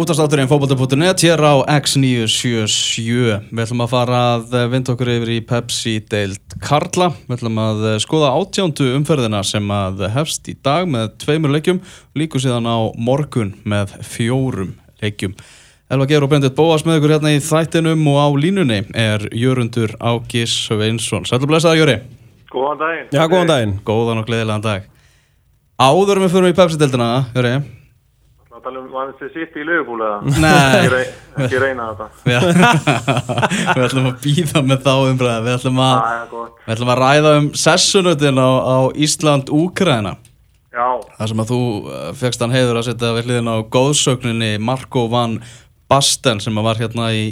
Útastátturinn fókbalta.net hér á X977 Við ætlum að fara að vinda okkur yfir í Pepsi deild Karla. Við ætlum að skoða átjándu umferðina sem að hefst í dag með tveimur leikjum. Líku síðan á morgun með fjórum leikjum. Elva Geir og Bendit Bóas með ykkur hérna í þættinum og á línunni er Jörundur Ágis Sveinsson. Sætlu blessaða Jöri Góðan daginn. Já, góðan daginn. Góðan og gleðilegan dag. Áður við fyrir í Pepsi deildina, Jöri Það tala um vannst þið sitt í lögupúl eða? Nei. Ekki, rey, ekki reyna þetta. Við ætlum að býða með þá umræða Við ætlum að, Það gott. við ætlum að ræða um sessunutin á, á Ísland-Úkraina Já, Það sem að þú fegst hann heiður að setja við hliðin á góðsögninni Marko van Basten sem að var hérna í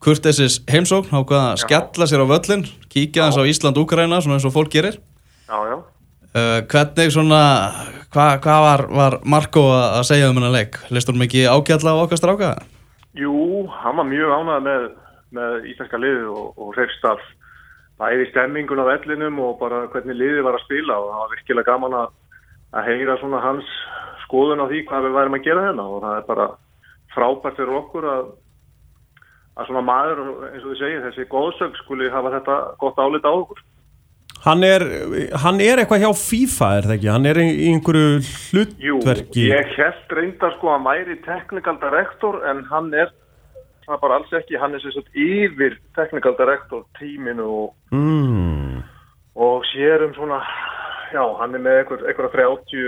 Kurtesis heimsókn ákvað að skella sér á völlin kíkja þess á Ísland-Úkraina svona eins og fólk gerir já, já. uh, Hvernig svona hvað hva var, var Marko að segja um hennar leik? Leist hún mikið ágætla á okkar stráka? Jú, hann var mjög ánægð með, með íslenska liðið og, og hreifstaf. Bæði stemmingun á vellinum og bara hvernig liðið var að spila og það var virkilega gaman að, að heyra svona hans skoðun á því hvað við værim að gera hérna og það er bara frábært fyrir okkur að að svona maður, eins og þið segið, þessi góðsögn skuli hafa þetta gott álit á okkur. Hann er, hann er eitthvað hjá FIFA, er það ekki? Hann er í einhverju Jú, hlutverki ég held reyndar sko að væri technical director en hann er það er bara alls ekki, hann er sagt yfir technical director tíminu og, mm. og sér um svona já, hann er með einhver, einhverja 30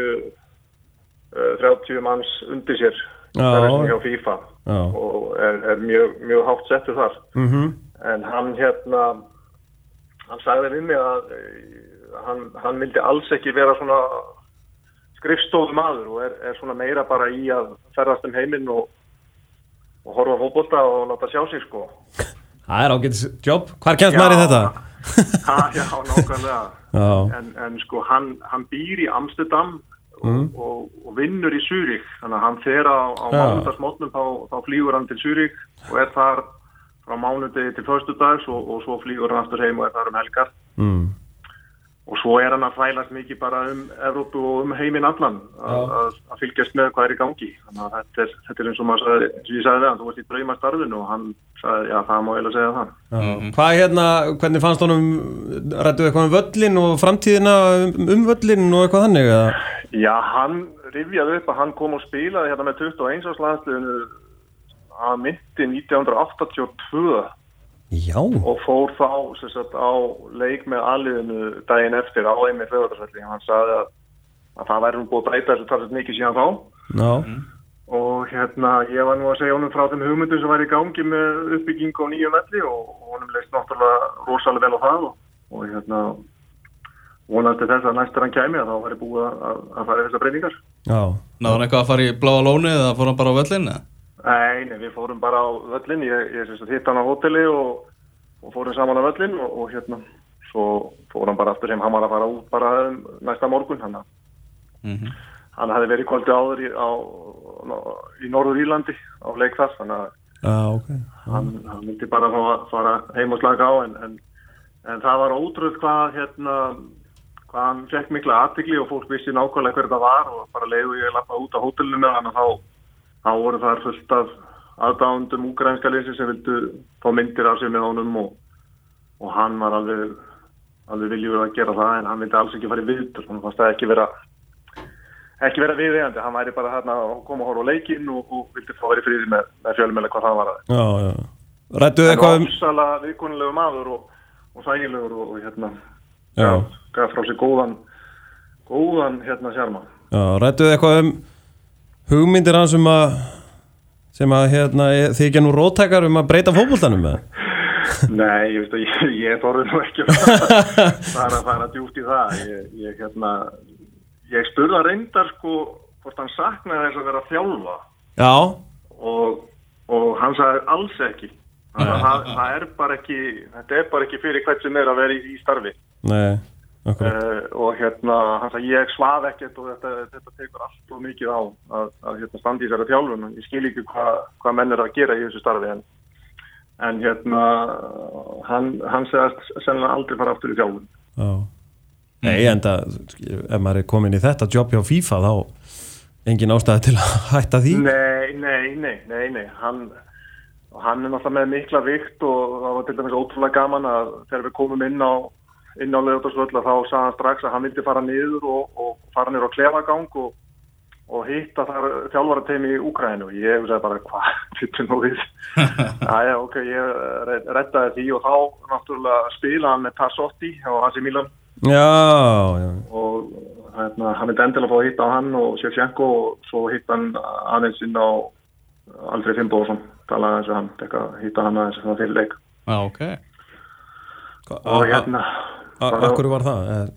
uh, 30 manns undir sér Já. það er sem hjá FIFA Já. og er, er mjög, mjög hátt settur þar Mm en hann hérna hann sagði við mig að eh, hann, hann vildi alls ekki vera svona skrifstofu maður og er, er svona meira bara í að ferðast um heiminn og, og horfa á fótbolta og láta sjá sig sko Það er ágætis jobb. Hvar kemst maður í þetta? ha, já, nákvæmlega Já. en, en sko hann, hann býr í Amsterdam Mm. og, og, vinnur í Zürich þannig að hann fer á, á Já. mánudagsmótnum þá, þá flýgur hann til Zürich og er þar frá mánudegi til föstudags og, og svo flýgur hann aftur heim og er þar um helgar Mm. og svo er hann að fælast mikið bara um Evrópu og um heiminn allan að, fylgjast með hvað er í gangi þannig að þetta er, þetta er eins og maður sagði eins og ég sagði hann, þú varst í draumastarfinu og hann sagði, já það má eiginlega segja það Já. Hvað hérna, hvernig fannst honum, rættu eitthvað um völlin og framtíðina um, um völlin og eitthvað þannig? Eða? Já, hann rifjaði upp að hann kom og spilaði hérna með 21 árs landsliðinu að myndi 1982 Já. og fór þá sem sagt, á leik með aðliðinu daginn eftir á einmi föðudarsvelli hann sagði að, að það væri nú búið að breyta þessu talsett mikið síðan þá Já. og hérna ég var nú að segja honum frá þeim hugmyndum sem var í gangi með uppbygging á nýjum velli og honum leist náttúrulega rosalega vel á það og, og hérna vonandi þess að næstur hann kæmi að þá væri búið að, að, fara í þessar breytingar Já. Náðu hann eitthvað að fara í bláa lóni eða fór hann bara á völlin? Nei, nei, við fórum bara á völlin, ég, ég hitt hann á hóteli og, og fórum saman á völlin og, og hérna, svo fór hann bara aftur sem hann var að fara út bara um, næsta morgun, hann, Mhm. hann hefði verið kvöldi áður í, á, í Norður Írlandi á leik þar, þannig að Já, ok. hann, hann myndi bara að fara heim og slaka á, en, en, en það var ótrúð hvað, hérna, hvað hann fekk mikla aðtikli og fólk vissi nákvæmlega hver það var og bara leiðu ég að lappa út á hótelinu með hann og þá þá voru þar fullt af aðdándum úgrænska leysi sem vildu fá myndir af sér með honum og, og hann var alveg alveg viljur að gera það en hann vildi alls ekki fara í viðtur hann fannst það ekki vera ekki vera viðeigandi, hann væri bara hérna að koma að horfa á leikinn og, og vildi fá að vera í friði með, með fjölmjöla hvað það var að Já, já. Rættu en eitthvað um... viðkonulegu maður og, og sægilegur og, og hérna gaf frá sig góðan góðan hérna sjarma. Já, rættu eitthvað um hugmyndir hans um að sem að hérna, þið ekki nú rótækar um að breyta fótboltanum með? Nei, ég veist að ég, ég þorði nú ekki að fara, fara, fara djúpt í það. Ég, ég, hérna, ég spurði að reyndar sko hvort hann saknaði þess að vera að þjálfa Já. og, og hann sagði alls ekki. Þannig að það, það er bara ekki, þetta er bara ekki fyrir hvert sem er að vera í, í starfi. Nei. Uh, og hérna, hann sagði ég svaf ekkert og þetta, þetta tekur allt og mikið á að, að hérna, standi í þessari þjálfun. Ég skil ekki hvað hva menn er að gera í þessu starfi en en hérna hann, hann segast sennilega aldrei fara aftur í þjálfun Já. Nei, en það, ef maður er komin í þetta jobb hjá FIFA þá engin ástæði til að hætta því Nei, nei, nei, nei, nei, hann, hann er náttúrulega með mikla vikt og það var til dæmis ótrúlega gaman að þegar við komum inn á, inn á lögutarsvöld þá sagði hann strax að hann vildi fara niður og, og fara niður á klefagang og, og hitta þar þjálfarateimi í Úkrænu og ég sagði bara hvað, þetta nú við. Æja, ok, ég re- reddaði því og þá náttúrulega spila hann með Tassotti á AC Milan. Já, já, og hérna, hann vildi endilega fá að hitta hann og Sjefsjenko og svo hitta hann aðeins inn á Alfred Finnbóðsson talaði eins og hann, hitta hann aðeins fyrir leik. Já, ok. og hérna Akkur var það? Eh,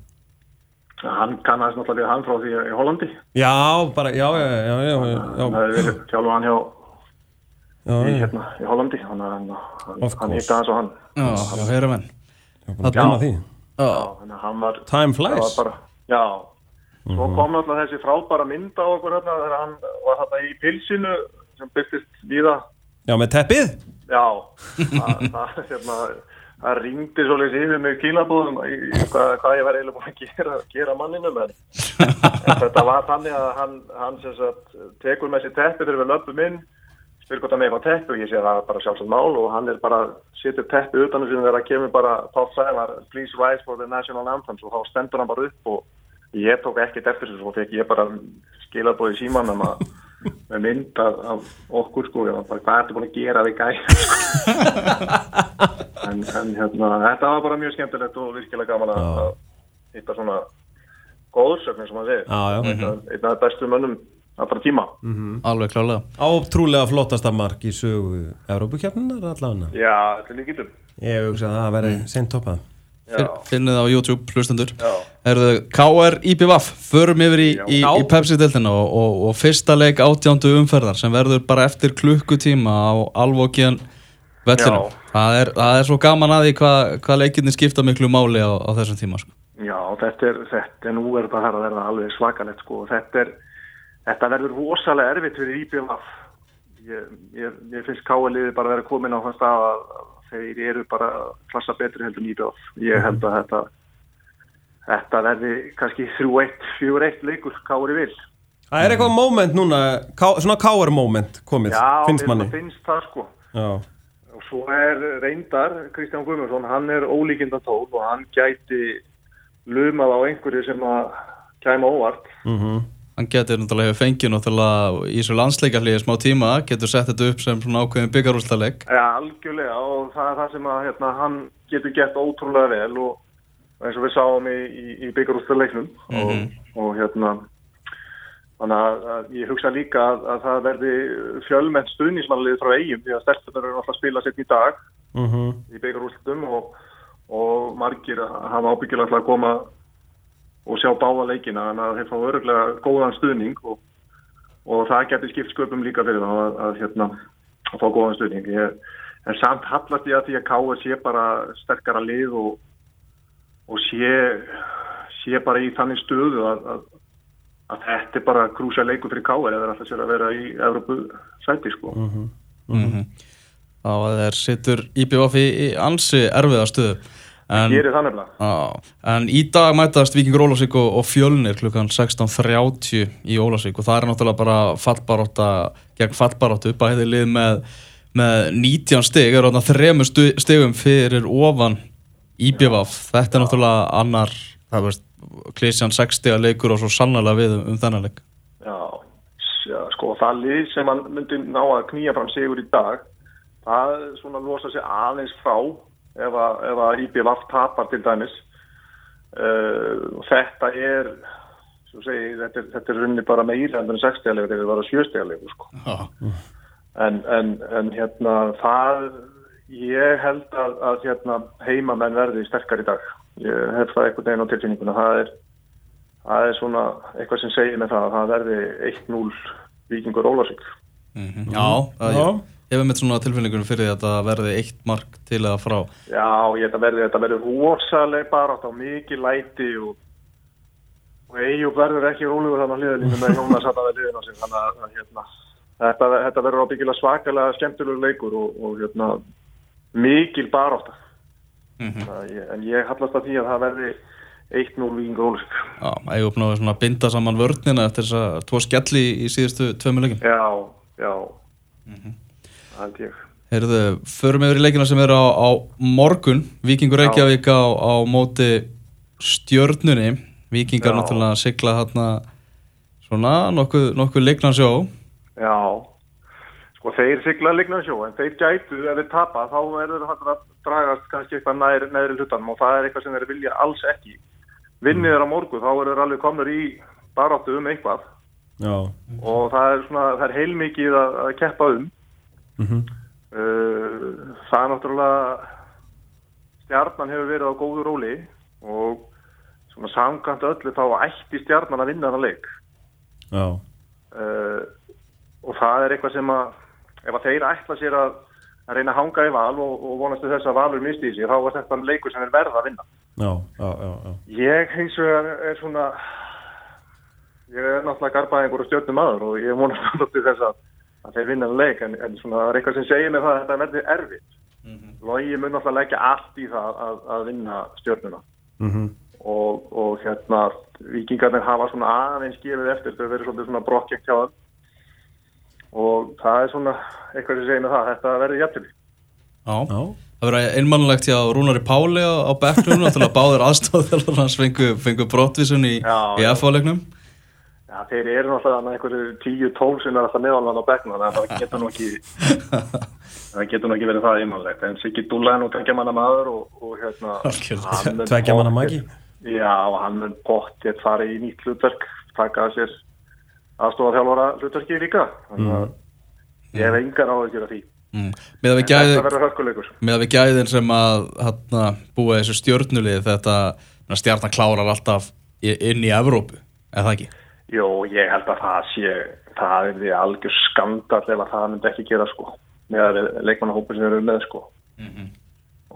hann kannaðist náttúrulega við hann frá því í Hollandi. Já, bara, já, já, já, já, já, hann já, hefði verið þjálfu hann hjá já, í, já, hérna, í Hollandi. Hann, hitta hans og hann. Já, hann var Time það var flies. bara, já. Svo kom náttúrulega þessi frábæra mynd á okkur hérna þegar hann var þetta í pilsinu sem byrtist víða. Já, með teppið? Já, það, það, hérna, það ringdi svolítið yfir mig í, hvað, hvað ég var eiginlega búin að gera, gera manninum en, en þetta var þannig að hann, hann sagt, tekur með sér teppi þegar við löpum inn spyr hvort hann með eitthvað teppi og ég sé að það er bara sjálfsagt mál og hann er bara setur teppi utan þessum þegar það kemur bara top 5 please rise for the national anthem. Og þá stendur hann bara upp og ég tók ekkert eftir þessu svo fekk ég bara skilabóð í símanum að með mynd af, af okkur sko, ég var bara hvað ertu búin að gera við gæ en, en hérna, þetta var bara mjög skemmtilegt og virkilega gaman að, að hitta svona góðsögn sem Já, já. einn af- bestu mönnum allra tíma. Alveg klálega. Átrúlega flottasta mark í sögu Evrópukjarnar allavega. Já, þetta er líkitum Ég hugsa að það verði seint toppað Finnið á YouTube, hlustendur. já, Erðu KR IPVAF, förum yfir í, í, í Pepsi-deltina og, og, og fyrsta leik átjándu umferðar sem verður bara eftir klukkutíma á alvókiðan vellinu. Það er, það er svo gaman að því hvað hva leikinni skipta miklu máli á, á þessum tíma. Sko. já þetta, er, þetta er nú er þetta að verða alveg svakalegt sko. þetta, er, þetta verður rosalega erfitt fyrir IBMF ég, ég, ég finnst káaliði bara að vera komin á þann stað að þeir eru bara klassa betri heldur IBMF ég held að þetta þetta verði kannski 3-1 4-1 leikur káari vil. Það er eitthvað moment núna ká, Svona káar moment komið, já, finnst manni. finnst það sko. Já, og svo er reyndar Kristján Guðmundsson, hann er ólíkinda tól og hann gæti lumað á einhverju sem að kæma óvart. Mhm Hann getur náttúrulega hefur fengið náttúrulega í þessu landsleikarliði smá tíma, getur sett þetta upp sem svona ákveðin byggarústaleg. Ja, algjörlega og það er það sem að hérna, hann getur gett ótrúlega vel og eins og við sáum í, í, í byggarústaleiknum og, og hérna þannig að, að ég hugsa líka að, að það verði fjölmennt stuðnismannlið frá eigum því að stelpunar eru alltaf að spila sér í dag mhm í byggarústum og, og margir hafa ábyggilega alltaf að koma og sjá báða leikina þannig að þeir fá öruglega góðan stuðning og, og það getur skipt sköpum líka fyrir það að, að, hérna, að fá góðan stuðning ég, en samt hallast ég að því að K.R. sé bara sterkara lið og, og sé, sé bara í þannig stöðu að, að, þetta er bara krúsa leiku fyrir K.R. eða alltaf sér að vera í Evropu sæti sko. Mm Þá að þeir sittur IPVAF í, í ansi erfiða stöðu. En, Gerir það nefnilega. á, en í dag mætast Víkingur Ólafsvík og, og Fjölnir klukkan 16.30 í Ólafsvík og það er náttúrulega bara fallbaróta gegn fallbarótu, bæði lið með, með 19 stig, er þarna þremur stu- stigum fyrir ofan IPVAF. Þetta er náttúrulega annar, Klísjan 60 leikur og svo sannlega við um, þennan leik. Já, sko það lið sem hann myndi ná að knýja fram sigur í dag það svona losa sig aðeins frá ef að, IBVF tapar til dæmis uh, þetta er svo segi, þetta er, þetta er runni bara meira en 60 legur, þetta er bara 70 legur sko. Já. en, en, en hérna það ég held að, að hérna, heimamenn verði sterkar í dag ég hef það einhvern veginn á tilfinninguna það er, það er svona eitthvað sem segir með það að það verði 1-0 vikingur Ólarsvík Mm Já, það, Já. Hefur mitt svona tilfinningunum fyrir því að það verði eitt mark til eða frá. já, ég þetta verði rosaleg bara á mikið læti og og Eyjúb verður ekki rólegur þannig að liðalínu með Jónas að það er liðin á sig þannig að, hérna, þetta, þetta verður ábyggilega svakalega skemmtilegur leikur og, og hérna, mikil barátta Mm Það- ég- en ég hallast að því að það verði 1-0 Víkingur Ólfsvík. Já, eigum upp náðu svona að binda saman vörnina eftir þess að tvo skelli í síðustu tveimuleikum. Já, já, það held ég. Heyrðu, förum yfir í leikina sem eru á, á morgun, Víkingur Reykjavík á, á móti stjörnunni, Víkingar Já. náttúrulega sigla hérna svona nokkuð, nokkuð leiknansjó. Já, sko þeir sigla ligna sjó en þeir gætu ef þeir tapa þá verður það að dragast kannski eitthvað nær, neðri hlutanum og það er eitthvað sem þeir vilja alls ekki. Vinnið þeir á morgun þá verður þeir alveg komnur í baráttu um eitthvað Já, og það er svona, það er heilmikið að, að keppa um. Mhm, Uh, það er náttúrulega stjarnan hefur verið á góðu róli og svona samkvæmt öllu þá ætti stjarnan að vinna leik. já, uh, og það er eitthvað sem að ef að þeir ætla sér að, að reyna að hanga í val og, og vonastu þess að valur misti í sig þá var þetta leikur sem er verða að vinna. Já, já, já, ég hins vegar er svona ég er náttúrulega garbaðingur og stjórnum aður og ég vonast þess að, að þeir vinna leik en, en svona það er eitthvað sem segir mig það að þetta verður erfitt. Logi mun náttúrulega leggja allt í það að, að vinna stjórnuna Mhm, og, og hérna vikingarnir hafa svona aðeins gefið eftir þau verið svolítið svona brokkjækt hjá þeim. Og það er svona eitthvað sem segir með það, þetta verður jættileg Já. já, Það verður einmannlegt hjá Rúnari Páli á, á bekknum, náttúrulega báður aðstofþjálfur hans fengu, fengu brottvísun í, í já. Já, þeir eru náttúrulega þarna einhverju tíu tól sem er alltaf meðalvan á bekknum þannig að það getur nú ekki það getur nú ekki verið það einmannlegt en Siggi er nú tvekja manna maður og, og hérna Tveggja manna magi. Já, og hann mun pott ég fara í nýtt hlutverk taka að sér aðstofa þjálfara hlutverki líka þannig að ég hef engar á að gera því Mm. Með að við með gæðin sem að hérna, búa þessu stjörnulið þetta stjarnan klárar alltaf inn í Evrópu, eða það ekki? Jó, ég held að það sé það er því algjör að það myndi ekki gera sko. Með leikmannahópur sem eru með sko.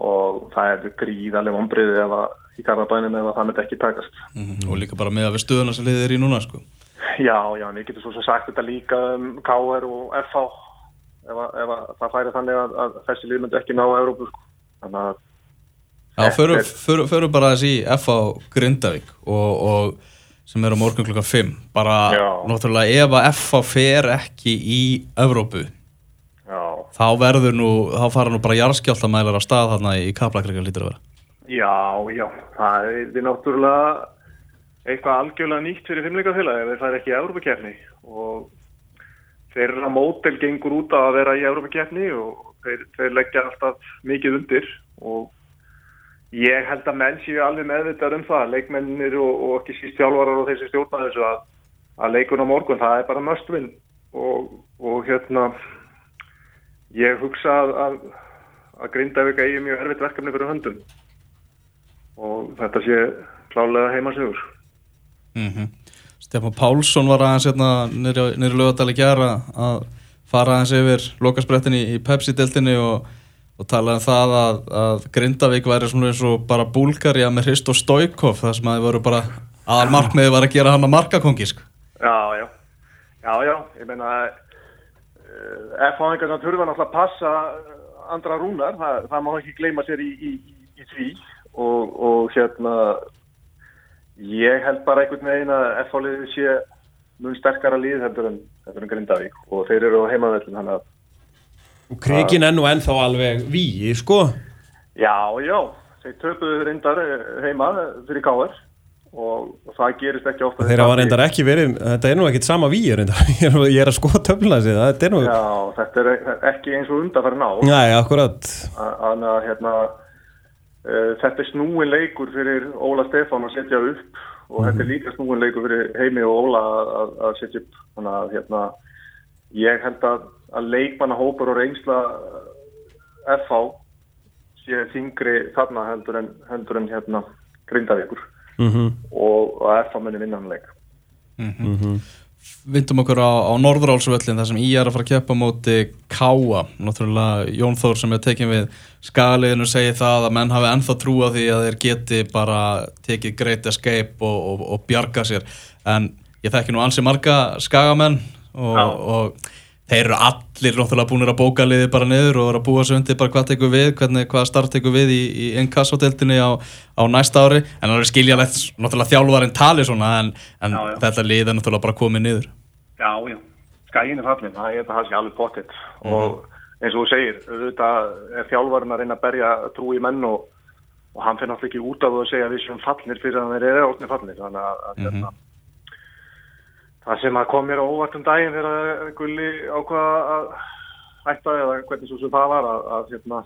Og það er gríðarlega vonbriði ef að í Garðabænum ef að það myndi ekki takast. Mm Og líka bara með að við stöðuna sem liðir í núna, sko. Já, já, en ég getur svo sem sagt þetta líka um KR og FH ef, að, ef að það færi þannig að, að þessi lið myndi ekki ná að Európu sko. Þannig að Já, förum, bara þessi FH Grindavík og, og sem er á morgun klukkan 5. Bara, Já. náttúrulega, ef að FH fer ekki í Evrópu, já, þá verður nú, þá fara nú bara jarðskjáltamælar á stað þarna í Kaplakrika lítur að vera. já, já það er náttúrulega eitthvað algjörlega nýtt fyrir fimmleikafélag ef þeir færi ekki í Európa-kefni og þeirra mótel gengur út að vera í Európa-kefni og þeir, þeir leggja alltaf mikið undir og ég held að menn séu alveg meðvitað um það, leikmennir og, og ekki síst þjálfarar og þeir sem stjórna þessu að, að leikun á morgun, það er bara must win. Og, og hérna ég hugsa að, að, að Grindavík eigi mjög erfitt verkefni fyrir höndum. Og þetta sé klálega heimasugur. Mm Stefán Pálsson var aðeins hérna nýri lögadal í gera að fara aðeins yfir lokasprettin í, í Pepsi-deltinni og, og tala um það að, að Grindavík væri svona eins og bara Búlgaria með Hristo Stoikov þar sem að þið voru bara aðal markmiði var að gera hann að markakongi sko. Já, já, já, já, ég meina uh, F-háðingarna þurfa náttúrulega að passa eh, andra rúnar, það, það má ekki gleyma sér í, í, í, því. Og, og hérna ég held bara einhvern veginn að F-háliðið sé mun sterkara lið heldur en, heldur en Grindavík. Og þeir eru á heimavellin hann að Og krikin er nú ennþá alveg víi, sko. Já, já, þeir töpuðu reyndar eh, heima fyrir Káar og, og það gerist ekki ofta. Þeir hafa reyndar ekki verið, þetta er nú ekkit sama víi reyndar. Ég er, að skoða töfluna sig, þetta er nú Já, þetta er ekki eins og undan fyrir ná Nei, akkurat. Þannig að hérna, uh, þetta er snúin leikur fyrir Óla Stefán að setja upp og þetta er líka snúin leikur fyrir Heimi og Óla að, að, að setja upp. Þannig að hérna, ég held að, að leikmannahópur og reynsla eh, FH sé þingri þarna heldur en, heldur en hérna, grindavíkur. Mm og að FH muni vinnan leik. Vindum okkur á, á Norðurálsvöllin þar sem í er að fara að keppa móti Káa, náttúrulega Jón Þór sem er tekin við skaliðinu segir það að menn hafi ennþá trú á því að þeir geti bara tekið great escape og, og, og bjarga sér. En ég þekki nú ansi marga skagamenn og, og þeir eru allir náttúrulega búinir að bóka liði bara niður og vera að búa sig undir bara hvað tekur við, hvernig, hvað start tekur við í, í inkassoteltinni á, á næsta ári. En það er skiljalegt, náttúrulega þjálfarinn tali svona en, en Já, já. þetta lið er náttúrulega bara komið niður. Já, já, skæin er fallin, það er það sé alveg pottitt og eins og þú segir, auðvitað er þjálfarinn að reyna að berja trú í menn og, og hann fyrir náttúrulega ekki út af að segja við sem fallnir fyrir að þeir eru átni fallnir. Þannig að, að hérna, það sem að kom mér á óvart um daginn þegar að Gulli ákvaða að hætta eða hvernig svo sem það var að, að, hérna,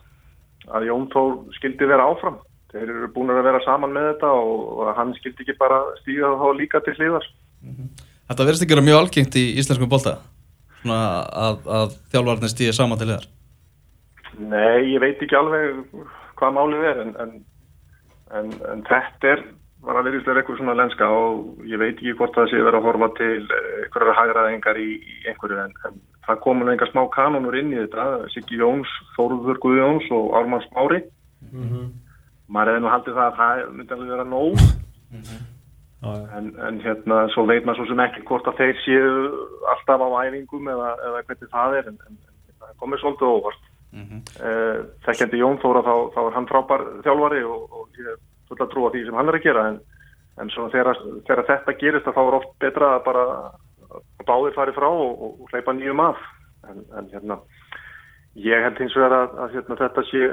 að Jón Þór skildi vera áfram. Þeir eru búin að vera saman með þetta og, og hann skildi ekki bara stíga þá líka til hliðar. Þetta verðist ekki vera mjög algengt í íslenskum svona að, að þjálfarnir stýði saman til þér Nei, ég veit ekki alveg hvað málið er en, en, en, en þetta er var að veriðslega eitthvað svona lenska og ég veit ekki hvort það sé verið að horfa til eh, einhverjar hægraðingar í, í einhverju en, en það komu nú einhver smá kanonur inn í þetta Siggi Jóns, Þóruður Guðjóns og Ármann Smári. Maður hefði nú haldið það að það myndi alveg vera nóg. Já, já. en, en hérna svo veit maður svo sem ekki hvort að þeir séu alltaf á æfingum eða, eða hvernig það er en, en, en það komið svolítið óvart. Mm þekkjandi Jón Þóra þá, þá er hann frábær þjálfari og, og ég er full að trúa því sem hann er að gera en, en þegar, þegar þetta gerist þá er oft betra að bara að báðir fari frá og, og, og hleypa nýjum af. En, en hérna ég held hins vegar að, að hérna, þetta sé,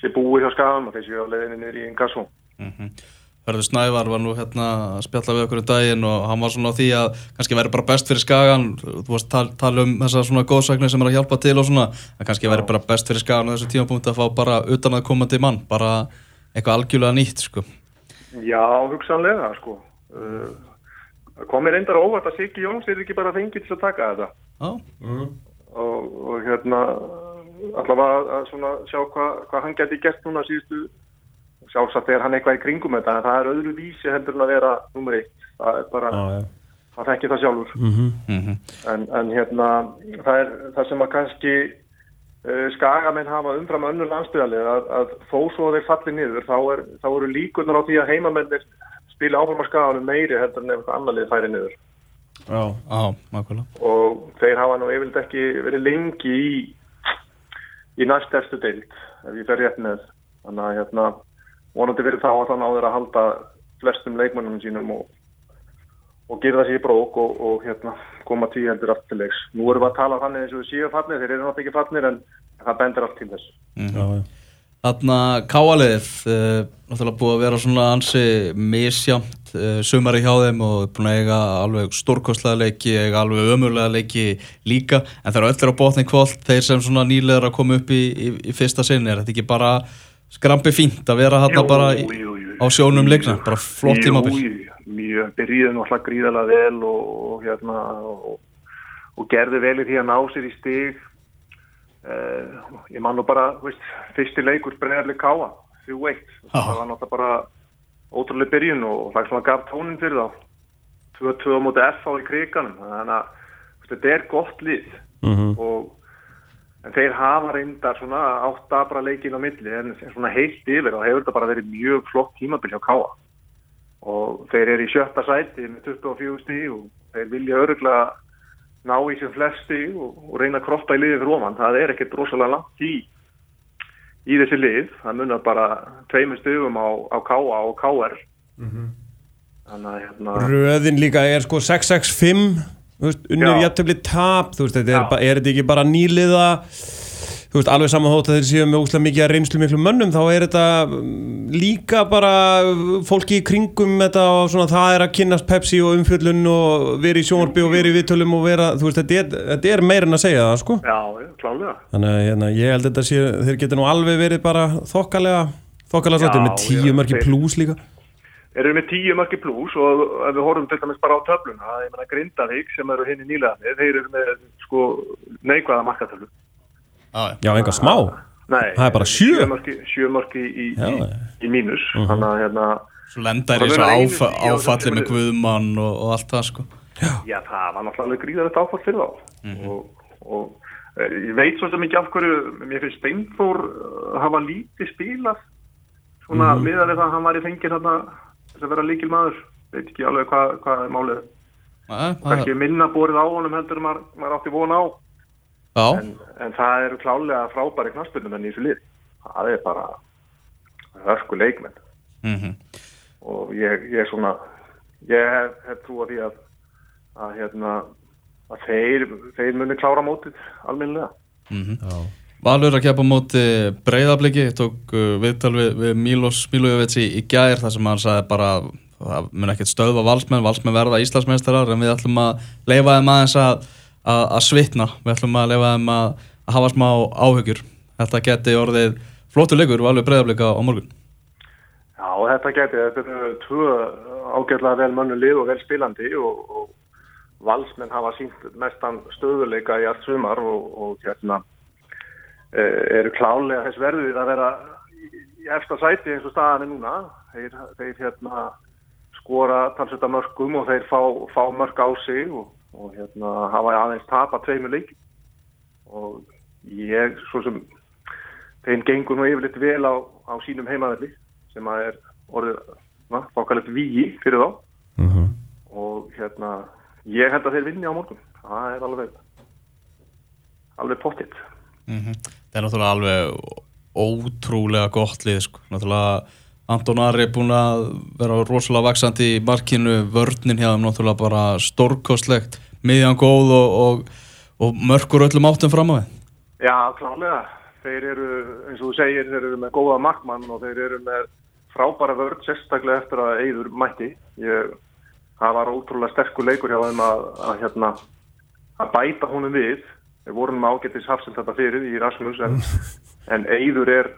sé búið hjá skafum og séu á leiðinni niður í Ingarsson Hörður Snævar var nú hérna að spjalla við okkur um daginn og hann var svona á því að kannski verður bara best fyrir skagan þú varst tal, tala um þessar svona góðsagnir sem er að hjálpa til og svona en kannski verður bara best fyrir skagan á þessu tímapunkti að fá bara utan að komandi mann bara eitthvað algjörlega nýtt sko Já, hugsanlega, sko. Uh, komir reyndar á óvart að Siggi Jóns er ekki bara fengið til að taka þetta. Já, Og, og hérna, allavega að, að svona sjá hvað hva hann geti gert núna síðustu, sjálfsagt er hann eitthvað í kringum þetta, en það er öðru vísi heldur en að vera nummer eitt. Það er bara, Já, já. það þekki það sjálfur. mhm, En, en hérna, það er það sem að kannski skagamenn hafa umfram önnur landsbyðalið að, að þó svo að þeir falli niður þá, er, þá eru líkurnar á því að heimamennir spila áfram á skaganum meiri heldur en eitthvað annar lið færi niður. Já. já, nákvæmlega. Og þeir hafa nú yfirleitt ekki verið lengi í í næst efstu deild ef ég fer rétt með. Þannig að hérna vonandi verið þá að það náður að halda flestum leikmannum sínum og, og gera sér í brók og, og hérna koma til leiks nú erum við að tala þannig eins og við séu fallnir þeir eru náttúrulega ekki fallnir en það bendur allt til þess Já, já. Þarna káaliðið, uh, náttúrulega búið að vera svona ansi misjamt uh, sumari hjá þeim og búin að eiga alveg stórkostlega leiki, eiga alveg ömurlega leiki líka, en þeir eru öll á botni kvöld, þeir sem svona nýlegar að koma upp í, í, í fyrsta sinni, er þetta ekki bara skrampi fínt að vera hann bara í, jú, jú. Á sjónum leikna, bara flott tímabil. Jú, jú, mjög, byrjuði náttúrulega gríðarlega vel og, og hérna og, og gerði vel í því að ná sér í stig. Uh, ég man nú bara, veist, fyrsti leikur bregðarlega káa, þrjú eitt. Það var náttúrulega bara ótrúlega byrjun og það svona gaf tónin fyrir þá. 2-2 á móti F á í kriganum þannig að þetta er gott lið. Mhm. og en þeir hafa reyndar svona átta bara leikin á milli en svona heilt yfir og hefur þetta bara verið mjög flott tímabil hjá Káa og þeir eru í sjötta sæti með 24 stíg og þeir vilja öruglega ná í sem flest stíg og, og reyna að kroppa í liðið fyrir ofan. Það er ekkert rosalega langt í í þessi lið, það munar bara tveimur stigum á, á Káa og KR þannig að hérna Röðin líka er sko 665 þú veist, unnur jættöfli tap veist, þetta er, er þetta ekki bara nýliða veist, alveg saman þótt að þeir séu með úslega mikið að reynslu miklu mönnum, þá er þetta mm, líka bara fólki í kringum þetta og svona það er að kynnast Pepsi og umfjöllun og vera í sjónvarpi og vera í viðtölum og vera, þú veist, þetta er, þetta er meira en að segja það, sko. Já, klálega þannig að hérna, ég held að þetta sé, þeir geta nú alveg verið bara þokkalega þokkalega svolítið með tíu mörki plús líka Þeir eru með tíu marki pluss og ef við horfum til dæmis bara á töfluna, ég meina Grindavík sem eru hinn í nýlega, þeir eru með sko neikvæða markatöflu. Já, já. já, enga smá Nei, Það er bara sjö. Sjö marki í, Já, í, já. í mínus, þannig að hérna, Svo lendar Það í svo verður einu áfa, stíg á áfalli með. Guðmann og, og allt það sko. já það var náttúrulega alveg gríðarlegt áfall fyrir þá. Og, og eh, ég veit svo sem ekki af hverju, mér finnst Steinfór uh, hafa lítið spilað, svona mm miðað við það að hann var í fengið þarna þess að vera líkil maður, veit ekki alveg hvað, hvað er málið. Það- kannski minna borið á honum heldur en maður, maður átti von á Já, en, en það eru klálega frábæri knaspunum enn í þessu lið það er bara hörku leikmenn mhm, og ég, ég svona ég hef, hef trú að því að að hérna að þeir, þeir muni klára mótið almennilega mhm. Já. Valur að keppa á móti breyðabliki, tók uh, viðtal við, við Milos Milojevic í, í gær þar sem hann sagði bara að það mun ekkert stöðva valsmenn, valsmenn verða Íslandsmeistarar en við ætlum að leifa þeim aðeins að, að, að svitna, við ætlum að leifa þeim að, að hafa smá áhugjur þetta geti orðið flóttu leikur Valur breyðablika á morgun. Já, þetta geti, þetta eru tvö ágætlega vel mönnu lið og vel spilandi og, og valsmenn hafa sínt mestan stöðuleika í allt sumar og, og hérna eru klálega þess verðið að vera í, efsta sæti eins og staðan er núna. Þeir, þeir hérna skora talsvölda mörgum og þeir fá, fá mörg á sig og, og hérna hafa aðeins tapa tveimur leik og ég svo sem þeim gengur nú yfirleitt vel á, á sínum heimaðalli sem að er orðið na, fákalegt víi fyrir þá. Mhm. og hérna ég held að þeir vinni á morgun. Það er alveg alveg pottitt Mhm. Það er náttúrulega alveg ótrúlega gott lið sko. náttúrulega Anton Ari er búin að vera rosalega vaksandi í markinu. Vörnin hjá þeim náttúrulega bara stórkostlegt. Miðjan góð og, og, og mörkur öllum áttum fram á þeim Já, klálega þeir eru, eins og þú segir, þeir eru með góða markmann og þeir eru með frábæra vörð, sérstaklega eftir að Eyður mætti. Ég, það var ótrúlega sterkur leikur hjá þeim að, að hérna að bæta honum við við vorum ágættis hafsend þetta fyrir í Rasmus en, en Eyður er,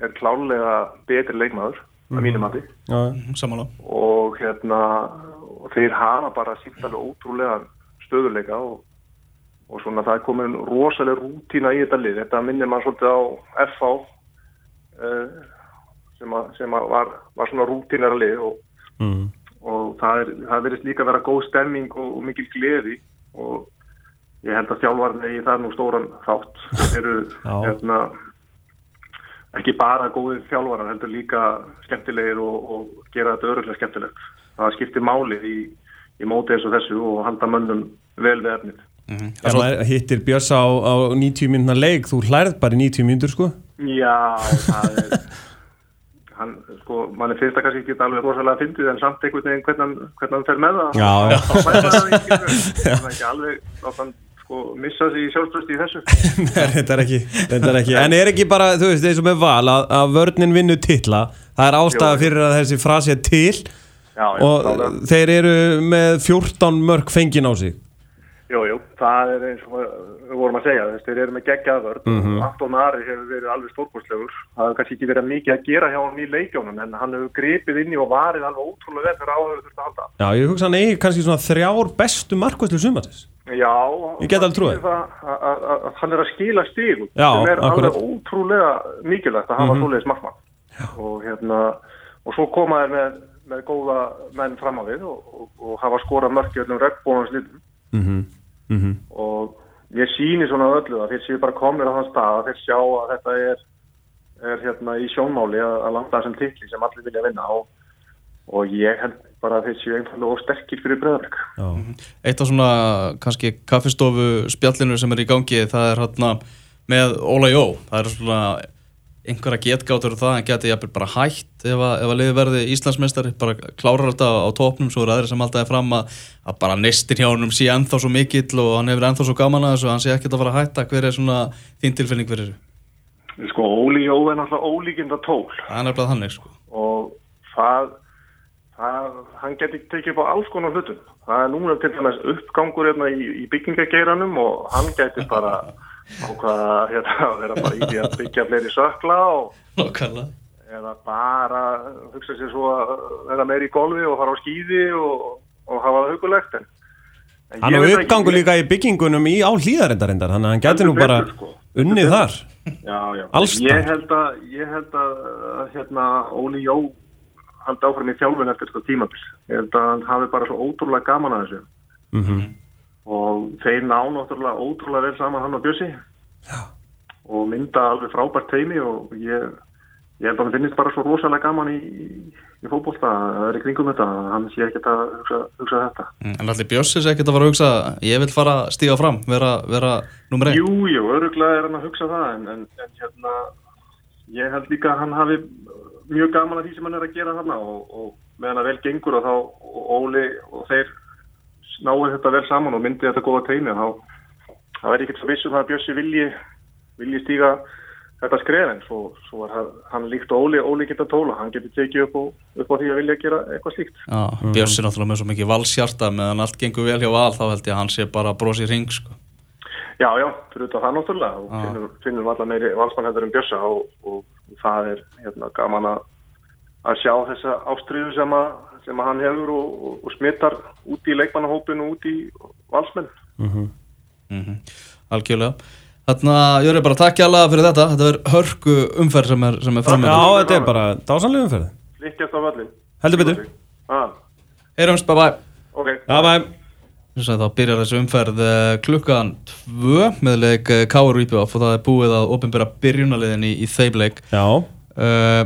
er klálega betri leikmaður að mínum mati. Já, samanlá og hérna og þeir hafa bara sínt alveg ótrúlega stöðuleika og, og svona það er komin rosalega rútína í þetta lið, þetta minnir maður svolítið á FH uh, sem, að, sem að var, var svona rútínara lið og, mm. og það, er, það verðist líka að vera góð stemming og, og mikil gleði og ég held að þjálfarni í það nú stóran þátt. Eru hérna ekki bara góðið þjálfarar heldur líka skemmtilegir og, og gera þetta öruglega skemmtilegt. Það skiptir máli í, í móti eins og þessu og halda mönnum vel við efnið. Mhm. Ef maður hittir Björsa á, á 90 mínúna leik, þú hlærið bara í 90 mínútur sko? Já, það er hann, sko, mann er fyrst að kannski ekki alveg rosalega fyndið en samt einhvern veginn hvernig, hann- fer með það. Já, já. Þá það það er ekki alveg láta hann sko missa sig í sjálfströsti í þessu. Nei, þetta er ekki, þetta er ekki. En er ekki bara, þú veist, eins og með val að, að vörnin vinnu titla Það er ástæða fyrir að þessi frasi er til Já, já, Og klálega. þeir eru með 14 mörg fengin á sig. Jú, jú, það er eins og við vorum að segja, þess, þeir eru með geggjaðvörð mm. -hmm. Anton Ari hefur verið alveg stórkostlegur. Það hefur kannski ekki verið mikið að gera hjá hann í leikjónum en hann hefur gripið inn í og varið alveg ótrúlega vel þegar áhverju þurft að halda. Já, ég hugsa hann eigi kannski svona þrjár bestu markvæslu sumatis Já, að, að, að hann er að skila stíl sem er alveg ótrúlega mikilvægt að hafa mm -hmm. svoleiðis markmann. Og hérna og svo koma þeir með, með góða menn fram á við og, og, og hafa skorað mörki öllum regnbónans mm -hmm. Mm -hmm. og ég síni svona öllu að þeir séu bara komnir á þann stað að þeir sjá að þetta er, er hérna í sjónmáli að, að landa þessum titli sem allir vilja vinna og, og ég held bara að þeir séu einfallega of sterkir fyrir bröðarleik Eitt af svona kannski kaffistofu spjallinu sem er í gangi það er hérna með Óla Jó það er svona einhverja getgátur og það, hann geti jafnvel bara hætt ef að, að liði verði Íslandsmeistari bara klárar þetta á, á topnum svo eru aðri sem alltaf er fram að, að bara nestin hjá honum sé ennþá svo mikill og hann hefur ennþá svo gaman að þessu hann sé ekkert að fara að hætta. Hver er svona þín tilfinning fyrir þessu? Sko, Óli Jó er náttúrulega ólíkinda tól. Það er nefnilega þannig sko. Og það, það hann geti tekið upp á alls konar hlutum. Það er núna til dæmis uppgangur hérna í, í byggingageiranum og hann geti bara ákvaða hérna, að vera bara í því að byggja fleiri sökla og Nákvæmlega eða bara hugsa sér svo að vera meir í golfi og fara á skýði og, og hafa það hugulegt en, en Hann ekki- uppgangu líka í byggingunum í á hlýðarendarendar Þannig að hann gæti nú bara sko. unnið þar Já, já. Ég held að, ég held að hérna, Óli Jó haldi áfram í þjálfun eftir þetta tímabil. Ég held að hann hafi bara svo ótrúlega gaman að þessu. mm Og þeir ná náttúrulega ótrúlega vel saman hann og Bjössi. Já. Og mynda alveg frábært teimi og ég, ég held að hann finnist bara svo rosalega gaman í, í fótbolta það er í kringum þetta, hann sé ekkert að hugsa, hugsa þetta. Mm, En allir Bjössis ekkert að fara að hugsa ég vil fara að stíga fram, vera, vera nummer 1 Jú, jú, öruglega er hann að hugsa það en, en, en hérna ég held líka að hann hafi mjög gaman að því sem hann er að gera þarna og, og meðan að vel gengur og þá og Óli og þeir náðu þetta vel saman og myndi þetta góða teimi þá það er ekkert svo vissum að Bjössi vilji vilji stíga þetta skref en svo, svo er hann, líkt og Óli Óli geta tóla, hann getur tekið upp, upp á því að vilja gera eitthvað slíkt Já, Bjössi náttúrulega með svo mikið valsjarta meðan allt gengur vel hjá val þá held ég að hann sé bara að brosa í ring sko. Já, já, fyrir þetta það náttúrulega og finnum, finnum alltaf meiri valsmann heldur en Bjössa og, og það er hérna, gaman að, að sjá þessa ástriðu sem, að, sem að hann hefur og, og, og smittar út í leikmannahópin og út í valsmenn. mm Algjörlega. Þannig að ég er bara að takja alveg fyrir þetta. Þetta er hörku umferð sem er, sem er fram Já, þetta er bara dásanlega umferð. Líkjast á völlin. Heldur betur. Ah, Heyrumst, bye bye ok. Já, bæ Þess að þá byrjar þessu umferð eh, klukkan 2 með leik eh, K.R. Íbjöf og það er búið að opinbera byrjunaliðin í, í þeim leik. Já, uh,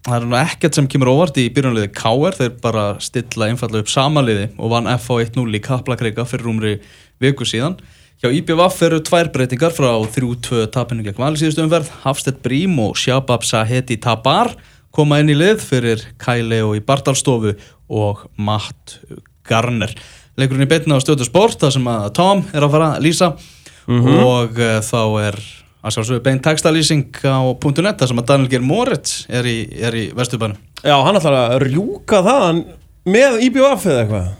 Það er nú ekkert sem kemur óvart í byrjunaliði K.R. Þeir bara stilla einfallega upp samaliði og vann FH 1-0 í Kaplakreika fyrir rúmri viku síðan. Hjá IBVF eru tvær breytingar frá 3-2 tapinu gegn vali síðustu umferð. Hafstedt Brím og Shabab Saheti Tabar koma inn í lið fyrir Kai Leo í Bartalstofu og Matt Garner. Leikurinn í beinna á stöðu sport þar sem að Tom er að fara að lýsa og uh, þá er að sjálfsögðu beint textalýsing á .net sem að Daniel Geir Moritz er í, er í Vesturbænum. Já, hann ætlar að rjúka það með IBF eða eitthvað?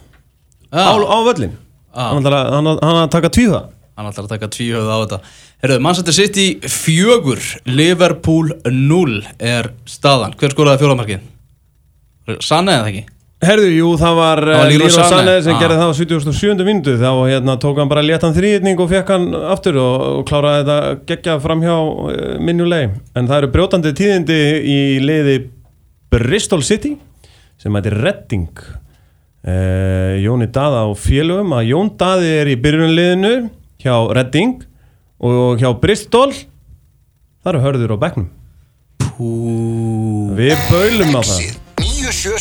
Á, á völlin Já. Hann ætlar að, hann, hann að taka tvíða hann ætlar að taka tvíhjöð á þetta. Herruðu, Manchester City fjögur Liverpool 0 er staðan. Hver skoraði fjólamarkið? Sanne eða ekki? Herðu, jú, það var, var Leroy Sané. Sané sem Ah. gerði það á 77. minútu þá hérna, tók hann bara léttan þrýðning og fekk hann aftur og, og kláraði þetta geggja framhjá uh, minnulegi en það eru brjótandi tíðindi í liði Bristol City sem heitir Redding uh, Jóni Daða og félögum. Að Jón Daði er í byrjunliðinu hjá Redding og hjá Bristol. Það eru hörður á bekknum. Pú. Við baulum á það. Exit. 977